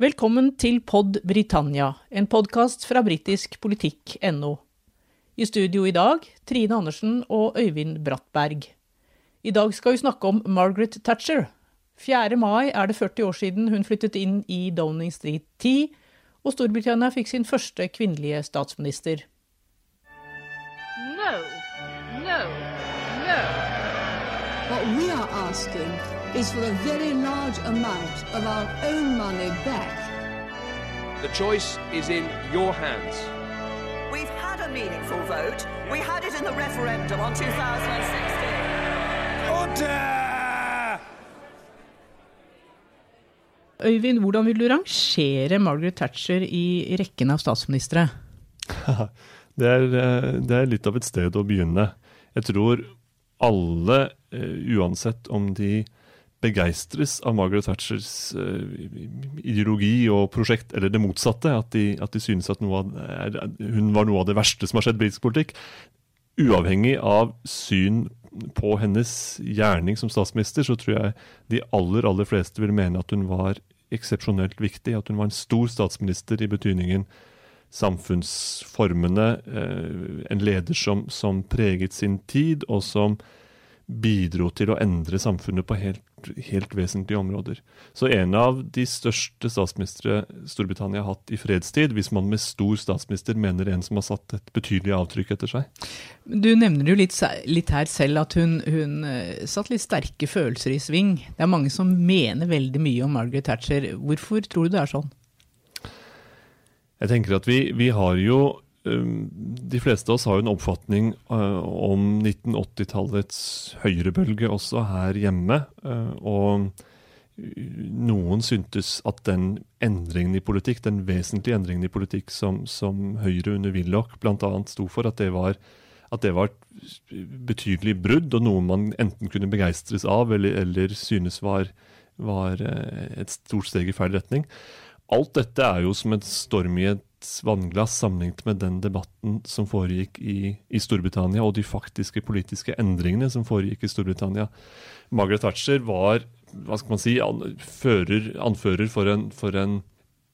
Velkommen til Pod Britannia, en podkast fra britiskpolitikk.no. I studio i dag Trine Andersen og Øyvind Brattberg. I dag skal vi snakke om Margaret Thatcher. 4. mai er det 40 år siden hun flyttet inn i Downing Street 10, og Storbritannia fikk sin første kvinnelige statsminister. We are asking is for a very large amount of our own money back. The choice is in your hands. We've had a meaningful vote. We had it in the referendum on 2016. Order! Øyvind, hvordan vil du rangere Margaret Thatcher i rekken av statsministre? Det er, eh, det er litt av et sted å begynne. Jeg tror alle, uansett om de begeistres av Margaret Thatchers eh, ideologi og prosjekt, eller det motsatte, at de, at de synes at av, hun var noe av det verste som har skjedd i britisk politikk, uavhengig av syn på hennes gjerning som statsminister, så tror jeg de aller, aller fleste vil mene at hun var eksepsjonelt viktig, at hun var en stor statsminister i betydningen samfunnsformene, eh, en leder som, som, preget sin tid, og som bidro til å endre samfunnet på helt, helt vesentlige områder. Så en av de største statsministre Storbritannia har hatt i fredstid, hvis man med stor statsminister mener en som har satt et betydelig avtrykk etter seg. Du nevner jo litt, litt her selv at hun, hun uh, satt litt sterke følelser i sving. Det er mange som mener veldig mye om Margaret Thatcher. Hvorfor tror du det er sånn? Jeg tenker at vi, vi har jo De fleste av oss har jo en oppfatning uh, om 1980-tallets høyrebølge også her hjemme. Uh, og noen syntes at den endringen i politikk, den vesentlige endringen i politikk som, som Høyre under Willoch bl.a. sto for, at det, var, at det var et betydelig brudd, og noe man enten kunne begeistres av eller, eller synes var, var uh, et stort steg i feil retning. Alt dette er jo som en storm i et vannglass sammenlignet med den debatten som foregikk i, i, Storbritannia, og de faktiske politiske endringene som foregikk i Storbritannia. Margaret Thatcher var hva skal man si, anfører, anfører for en, for en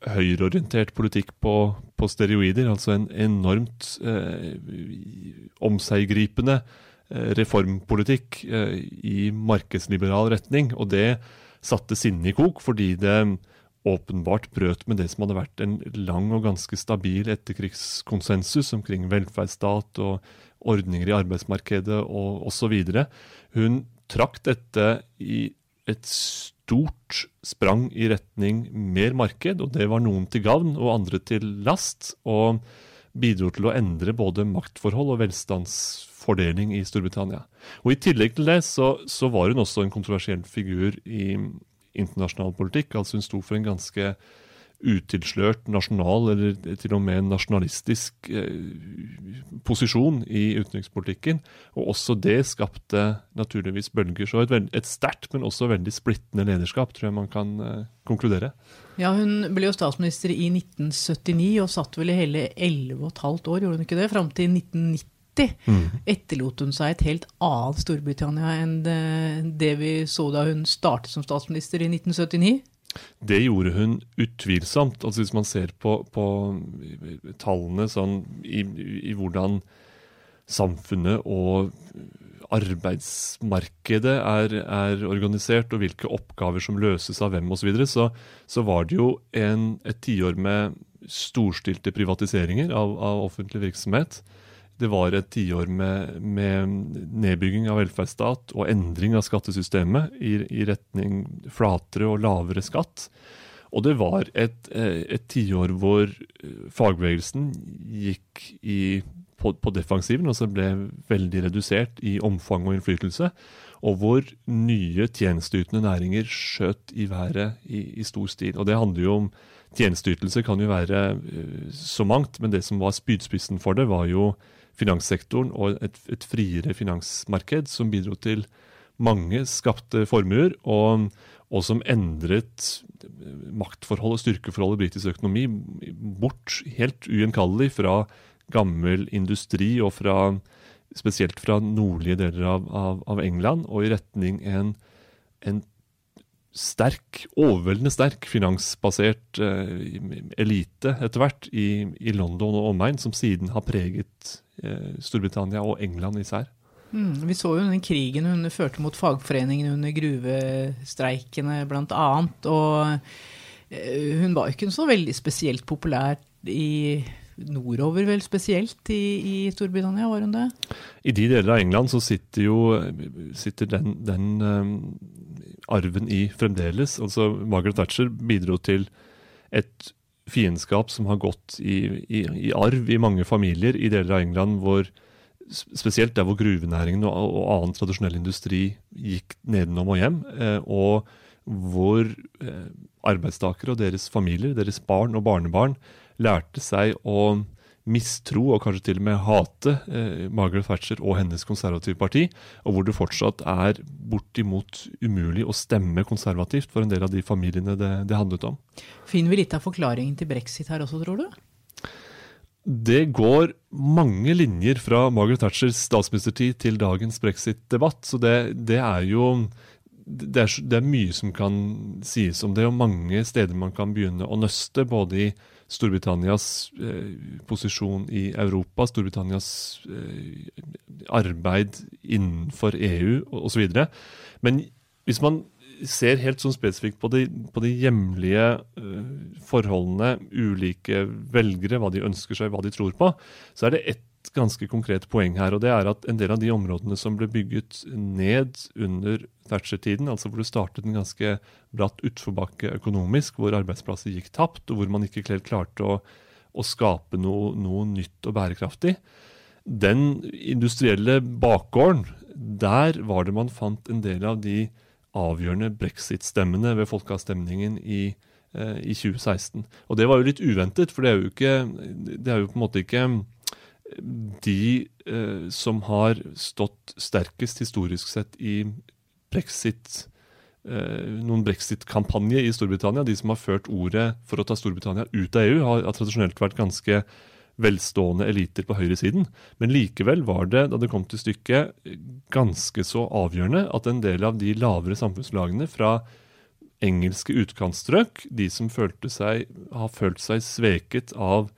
høyreorientert politikk på, på, steroider. Altså en enormt eh, omseggripende eh, reformpolitikk eh, i markedsliberal retning. Og det satte sinnet i kok, fordi det åpenbart brøt med det som hadde vært en lang og ganske stabil etterkrigskonsensus omkring velferdsstat og ordninger i arbeidsmarkedet og osv. Hun trakk dette i et stort sprang i retning mer marked, og det var noen til gavn og andre til last. og bidro til å endre både maktforhold og velstandsfordeling i Storbritannia. Og I tillegg til det så, så var hun også en kontroversiell figur i, internasjonal politikk. Altså hun sto for en ganske utilslørt nasjonal, eller til og med nasjonalistisk eh, posisjon i utenrikspolitikken. Og også det skapte naturligvis bølger. Så et, et sterkt, men også veldig splittende lederskap, tror jeg man kan eh, konkludere. Ja, Hun ble jo statsminister i 1979 og satt vel i hele 11 15 år, gjorde hun ikke det? Fram til 1990. Mm. etterlot hun seg et helt annet Storbritannia enn det, det vi så da hun startet som statsminister i 1979? Det gjorde hun utvilsomt. Altså Hvis man ser på, på tallene sånn i, i, hvordan samfunnet og arbeidsmarkedet er, er, organisert, og hvilke oppgaver som løses av hvem osv., så, videre, så så var det jo en, et tiår med storstilte privatiseringer av, av offentlig virksomhet. Det var et tiår med, med, nedbygging av velferdsstat og endring av skattesystemet i, i, retning flatere og lavere skatt. Og det var et, eh, et tiår hvor eh, fagbevegelsen gikk i, på, på, defensiven, altså ble veldig redusert i omfang og innflytelse. Og hvor nye tjenesteytende næringer skjøt i været i, i stor stil. Og det handler jo om Tjenesteytelse kan jo være uh, så mangt, men det som var spydspissen for det, var jo finanssektoren og et, et friere finansmarked som bidro til mange skapte formuer, og, og, som endret maktforholdet, og styrkeforhold i britisk økonomi bort helt ugjenkallelig fra gammel industri og fra spesielt fra nordlige deler av, av, av England, og i retning en, en sterk, overveldende sterk finansbasert eh, elite etter hvert i, i London og omegn, som siden har preget eh, Storbritannia og England især. Mm, vi så jo den krigen hun førte mot fagforeningene under gruvestreikene bl.a. Og eh, hun var jo ikke så veldig spesielt populær i nordover, vel spesielt i, i Storbritannia, var hun det? I de deler av England så sitter jo sitter den, den um, arven i fremdeles. Altså Margaret Thatcher bidro til et fiendskap som har gått i, i, i arv i mange familier i deler av England hvor spesielt der hvor gruvenæringen og, og annen tradisjonell industri gikk nedenom og hjem, eh, og hvor eh, arbeidstakere og deres familier, deres barn og barnebarn, lærte seg å mistro og kanskje til og med hate eh, Margaret Thatcher og hennes konservative parti, og hvor det fortsatt er bortimot umulig å stemme konservativt for en del av de familiene det, det handlet om. Finner vi litt av forklaringen til brexit her også, tror du? Det går mange linjer fra Margaret Thatchers statsministertid til dagens brexit-debatt. Så det, det er jo det er, det er, mye som kan sies om det, og mange steder man kan begynne å nøste. Både i Storbritannias eh, posisjon i Europa, Storbritannias eh, arbeid innenfor EU osv. Men hvis man ser helt sånn spesifikt på de, på de hjemlige eh, forholdene, ulike velgere, hva de ønsker seg, hva de tror på, så er det ett ganske konkret poeng her. og Det er at en del av de områdene som ble bygget ned under Thatcher-tiden, altså hvor det startet en ganske bratt utforbakke økonomisk, hvor arbeidsplasser gikk tapt, og hvor man ikke helt klarte å, å skape noe, noe nytt og bærekraftig, den industrielle bakgården, der var det man fant en del av de avgjørende brexit-stemmene ved folkeavstemningen i, eh, i 2016. Og det var jo litt uventet, for det er jo, ikke, det er jo på en måte ikke de eh, som har stått sterkest historisk sett i brexit eh, noen brexit-kampanje i Storbritannia. De som har ført ordet for å ta Storbritannia ut av EU, har, har tradisjonelt vært ganske velstående eliter på høyresiden. Men likevel var det, da det kom til stykket, ganske så avgjørende at en del av de lavere samfunnslagene fra engelske utkantstrøk, de som seg, har følt seg sveket av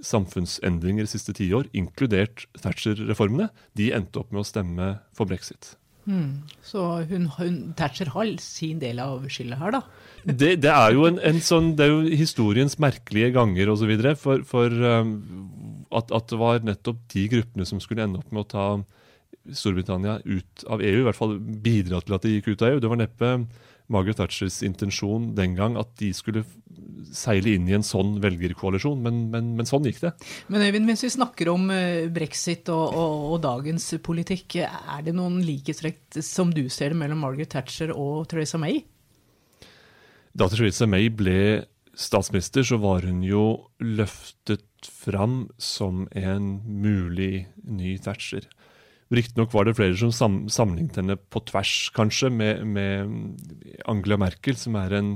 samfunnsendringer de siste tiår, inkludert Thatcher-reformene, de endte opp med å stemme for brexit. Mm. Så hun, hun, Thatcher har sin del av skylda her, da? det, det, er jo en, en, sånn, det er jo historiens merkelige ganger osv. For, for um, at, at, det var nettopp de gruppene som skulle ende opp med å ta Storbritannia ut av EU, i hvert fall bidra til at de gikk ut av EU. Det var neppe Margaret Thatchers intensjon den gang at de skulle seile inn i en sånn velgerkoalisjon, men, men, men sånn gikk det. Men Øyvind, mens vi snakker om eh, brexit og, og, og dagens politikk, er det noen likhetstrekk som du ser det mellom Margaret Thatcher og Theresa May? Da Theresa May ble statsminister, så var hun jo løftet fram som en mulig ny Thatcher. Riktignok var det flere som sam sammenlignet henne på tvers, kanskje, med, med, Angela Merkel, som er en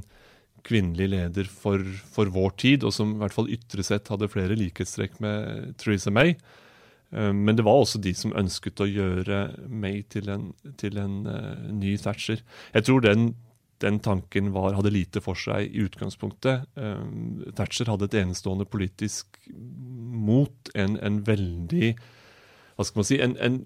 kvinnelig leder for, for, vår tid, og som i hvert fall ytre sett hadde flere likhetstrekk med Theresa May. Eh, men det var også de som ønsket å gjøre May til en, til en uh, ny Thatcher. Jeg tror den, den tanken var, hadde lite for seg i utgangspunktet. Uh, Thatcher hadde et enestående politisk mot, en, en veldig Hva skal man si? en, en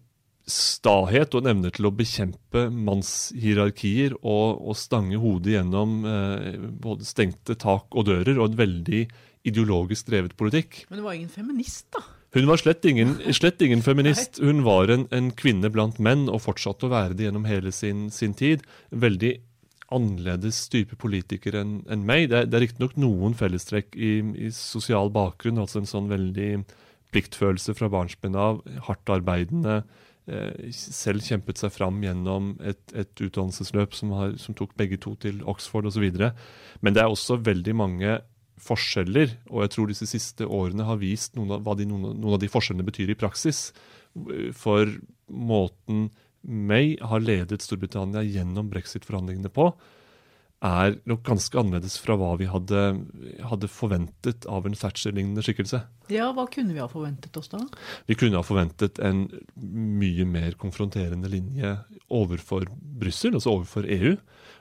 stahet og en evne til å bekjempe mannshierarkier og, og stange hodet gjennom eh, både stengte tak og dører, og en veldig ideologisk drevet politikk. Men hun var ingen feminist, da? Hun var slett ingen, slett ingen feminist. Hun var en, en, kvinne blant menn, og fortsatte å være det gjennom hele sin, sin tid. Veldig annerledes type politiker enn en meg. Det, det er riktignok noen fellestrekk i, i, sosial bakgrunn, altså en sånn veldig pliktfølelse fra barnsben av, hardt arbeidende, Eh, selv kjempet seg fram gjennom et, et utdannelsesløp som, har, som, tok begge to til Oxford osv. Men det er også veldig mange forskjeller, og jeg tror disse siste årene har vist noen av, hva de, noen, noen av de forskjellene betyr i praksis. For måten May har ledet Storbritannia gjennom brexit-forhandlingene på, er nok ganske annerledes fra hva vi hadde, hadde forventet av en Thatcher-lignende skikkelse. Ja, Hva kunne vi ha forventet oss da? Vi kunne ha forventet en mye mer konfronterende linje overfor Brussel, altså overfor EU.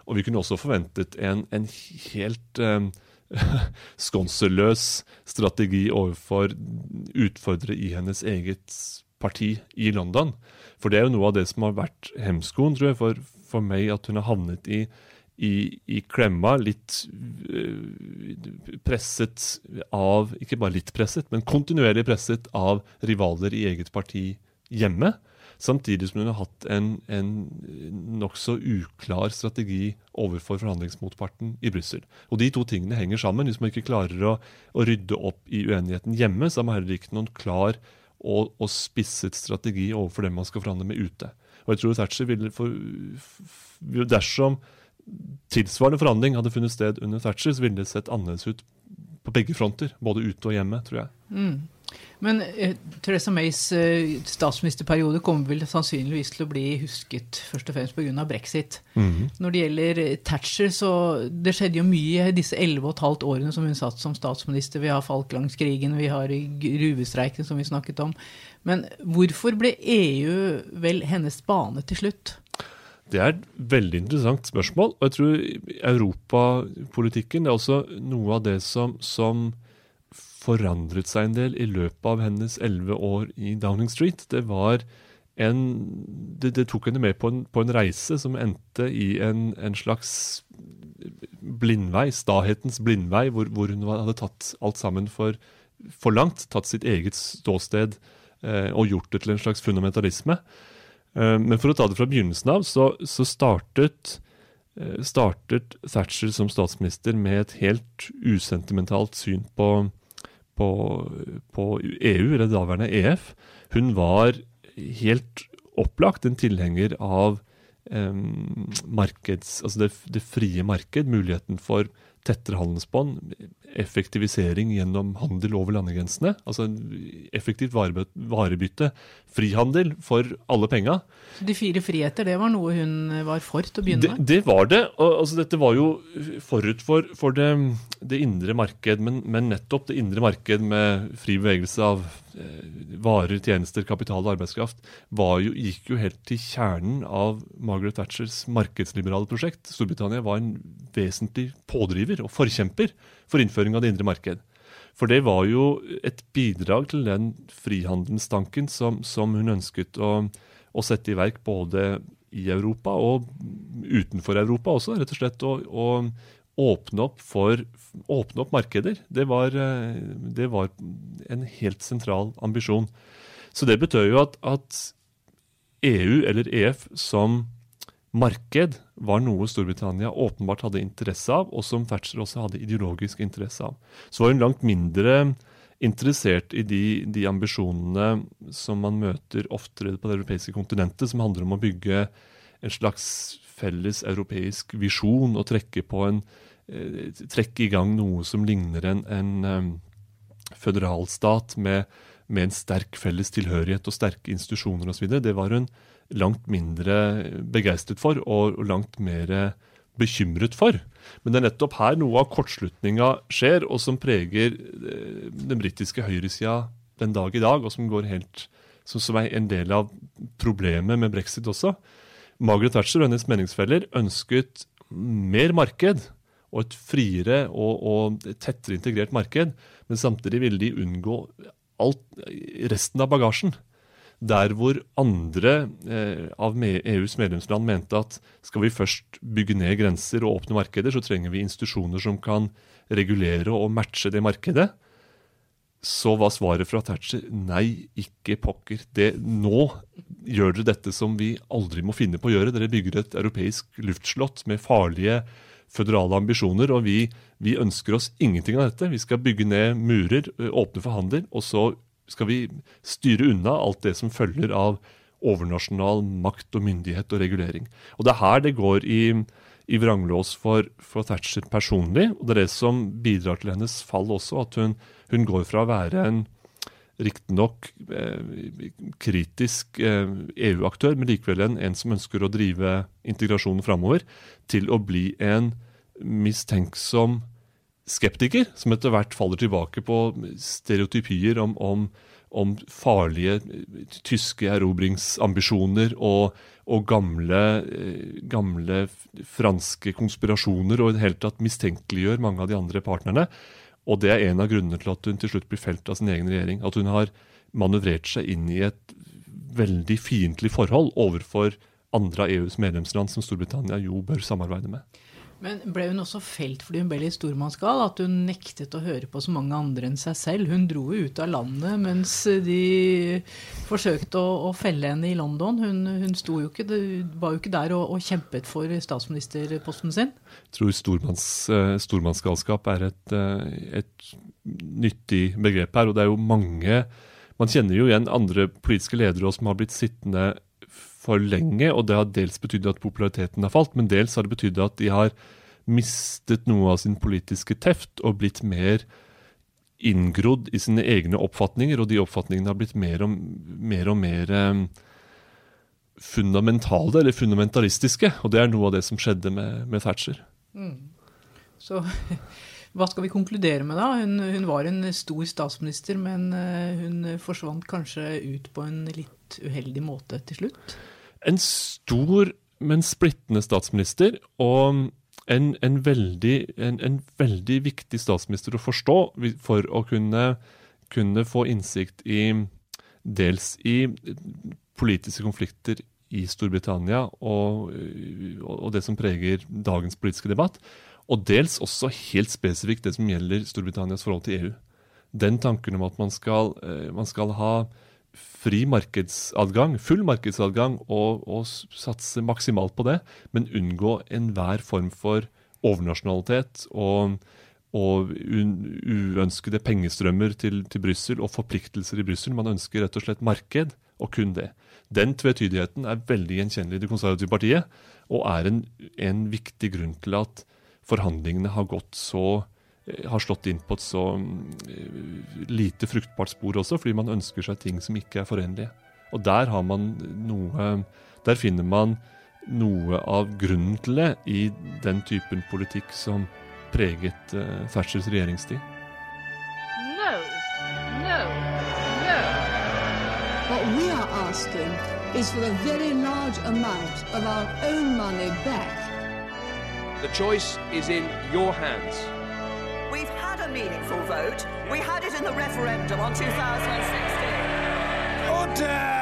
Og vi kunne også forventet en, en helt um, skånseløs strategi overfor utfordrere i hennes eget parti i London. For det er jo noe av det som har vært hemskoen, tror jeg, for, for meg, at hun har havnet i, i, i klemma, litt øh, presset av Ikke bare litt presset, men kontinuerlig presset av rivaler i eget parti hjemme. Samtidig som hun har hatt en, en nokså uklar strategi overfor forhandlingsmotparten i Brussel. Og de to tingene henger sammen. Hvis man ikke klarer å, å rydde opp i uenigheten hjemme, så har man heller ikke noen klar og, og, spisset strategi overfor dem man skal forhandle med ute. Og jeg tror Thatcher ville for, Dersom tilsvarende forhandling hadde funnet sted under Thatcher, så ville det sett annerledes ut på begge fronter. Både ute og hjemme, tror jeg. Mm. Men eh, Theresa Mays eh, statsministerperiode kommer vel sannsynligvis til å bli husket først og fremst pga. brexit. Mm. Når det gjelder eh, Thatcher, så det skjedde jo mye i disse elleve og et halvt årene som hun satt som statsminister. Vi har Falklandskrigen, vi har gruvestreiken som vi snakket om. Men hvorfor ble EU vel hennes bane til slutt? Det er et veldig interessant spørsmål. Og jeg tror europapolitikken er også noe av det som, som forandret seg en del i løpet av hennes elleve år i Downing Street. Det var en Det, det tok henne med på en, på en, reise som endte i en, en slags blindvei, stahetens blindvei, hvor, hvor, hun hadde tatt alt sammen for, for langt. Tatt sitt eget ståsted eh, og gjort det til en slags fundamentalisme. Eh, men for å ta det fra begynnelsen av, så, så startet eh, startet Thatcher som statsminister med et helt usentimentalt syn på, på, på EU, eller daværende EF, hun var helt opplagt en tilhenger av um, markeds, altså det, det, frie marked, muligheten for tettere handelsbånd, effektivisering gjennom handel over landegrensene. Altså effektivt varebytte. Frihandel for alle penga. De fire friheter, det var noe hun var for til å begynne med? Det, det var det. Og, altså, dette var jo forut for, for det, det, indre marked. Men, men, nettopp det indre marked med fri bevegelse av eh, varer, tjenester, kapital og arbeidskraft jo, gikk jo helt til kjernen av Margaret Thatchers markedsliberale prosjekt. Storbritannia var en vesentlig pådriver og forkjemper for innføring av det indre marked. For det var jo et bidrag til den frihandelstanken som, som hun ønsket å, å, sette i verk både i Europa og utenfor Europa også, rett og slett. å, åpne opp for åpne opp markeder. Det var, det var, en helt sentral ambisjon. Så det betød jo at, at EU, eller EF, som marked var noe Storbritannia åpenbart hadde interesse av, og som Thatcher også hadde ideologisk interesse av. Så var hun langt mindre interessert i de, de ambisjonene som man møter oftere på det europeiske kontinentet, som handler om å bygge en slags felles europeisk visjon og trekke, en, eh, trekke i gang noe som ligner en, en um, føderalstat med, med, en sterk felles tilhørighet og sterke institusjoner osv. Det var hun langt mindre begeistret for og, langt mer bekymret for. Men det er nettopp her noe av kortslutninga skjer, og som preger eh, den britiske høyresida den dag i dag, og som, helt, som er en del av problemet med brexit også. Margaret Thatcher og hennes meningsfeller ønsket mer marked og et friere og, og tettere integrert marked, men samtidig ville de unngå alt, resten av bagasjen. Der hvor andre eh, av EUs medlemsland mente at skal vi først bygge ned grenser og åpne markeder, så trenger vi institusjoner som kan regulere og matche det markedet. Så var svaret fra Thatcher nei, ikke pokker. Det, nå gjør dere dette som vi aldri må finne på å gjøre. Dere bygger et europeisk luftslott med farlige føderale ambisjoner, og vi, vi, ønsker oss ingenting av dette. Vi skal bygge ned murer, åpne for handel, og så skal vi styre unna alt det som følger av overnasjonal makt og myndighet og regulering. Og Det er her det går i, i vranglås for, for, Thatcher personlig. og Det er det som bidrar til hennes fall også. At hun, hun går fra å være en riktignok eh, kritisk eh, EU-aktør, men likevel en, en, som ønsker å drive integrasjonen framover, til å bli en mistenksom skeptiker, som etter hvert faller tilbake på stereotypier om, om, om farlige eh, tyske erobringsambisjoner og, og gamle, eh, gamle franske konspirasjoner, og i det hele tatt mistenkeliggjør mange av de andre partnerne. Og det er en av grunnene til at hun til slutt blir felt av sin egen regjering. At hun har manøvrert seg inn i et veldig fiendtlig forhold overfor andre av EUs medlemsland, som Storbritannia jo bør samarbeide med. Men ble hun også felt fordi hun ble litt stormannsgal? At hun nektet å høre på så mange andre enn seg selv? Hun dro jo ut av landet mens de forsøkte å, å felle henne i London. Hun, hun jo ikke, var jo ikke der og, og kjempet for statsministerposten sin. Jeg tror stormanns, eh, stormannsgalskap er et, eh, et nyttig begrep her. Og det er jo mange Man kjenner jo igjen andre politiske ledere som har blitt sittende for lenge, og det har dels betydd at populariteten har falt, men dels har det betydd at de har mistet noe av sin politiske teft og blitt mer inngrodd i sine egne oppfatninger, og de oppfatningene har blitt mer og mer, og mer eh, fundamentale, eller fundamentalistiske. Og det er noe av det som skjedde med, med Thatcher. Så hva skal vi konkludere med, da? Hun, hun var en stor statsminister, men eh, hun forsvant kanskje ut på en litt uheldig måte til slutt? En stor, men splittende statsminister, og en, en, veldig, en, en veldig viktig statsminister å forstå for å kunne, kunne få innsikt i dels i politiske konflikter i Storbritannia og, og det som preger dagens politiske debatt, og dels også helt spesifikt det som gjelder Storbritannias forhold til EU. Den tanken om at man skal, eh, man skal ha fri markedsadgang, full markedsadgang, og, og satse maksimalt på det, men unngå enhver form for overnasjonalitet og, og uønskede pengestrømmer til, til Brussel og forpliktelser i Brussel. Man ønsker rett og slett marked, og kun det. Den tvetydigheten er veldig gjenkjennelig i Det konservative partiet, og er en, en viktig grunn til at forhandlingene har gått så har slått inn på et så mm, lite fruktbart spor også, fordi man ønsker seg ting som ikke er forenlige. Og der har man noe Der finner man noe av grunnen til det i den typen politikk som preget uh, Thatchers regjeringstid. No, no, no. What we are asking is for a very large amount of our own money back. The choice is in your hands. A meaningful vote. We had it in the referendum on 2016. Order!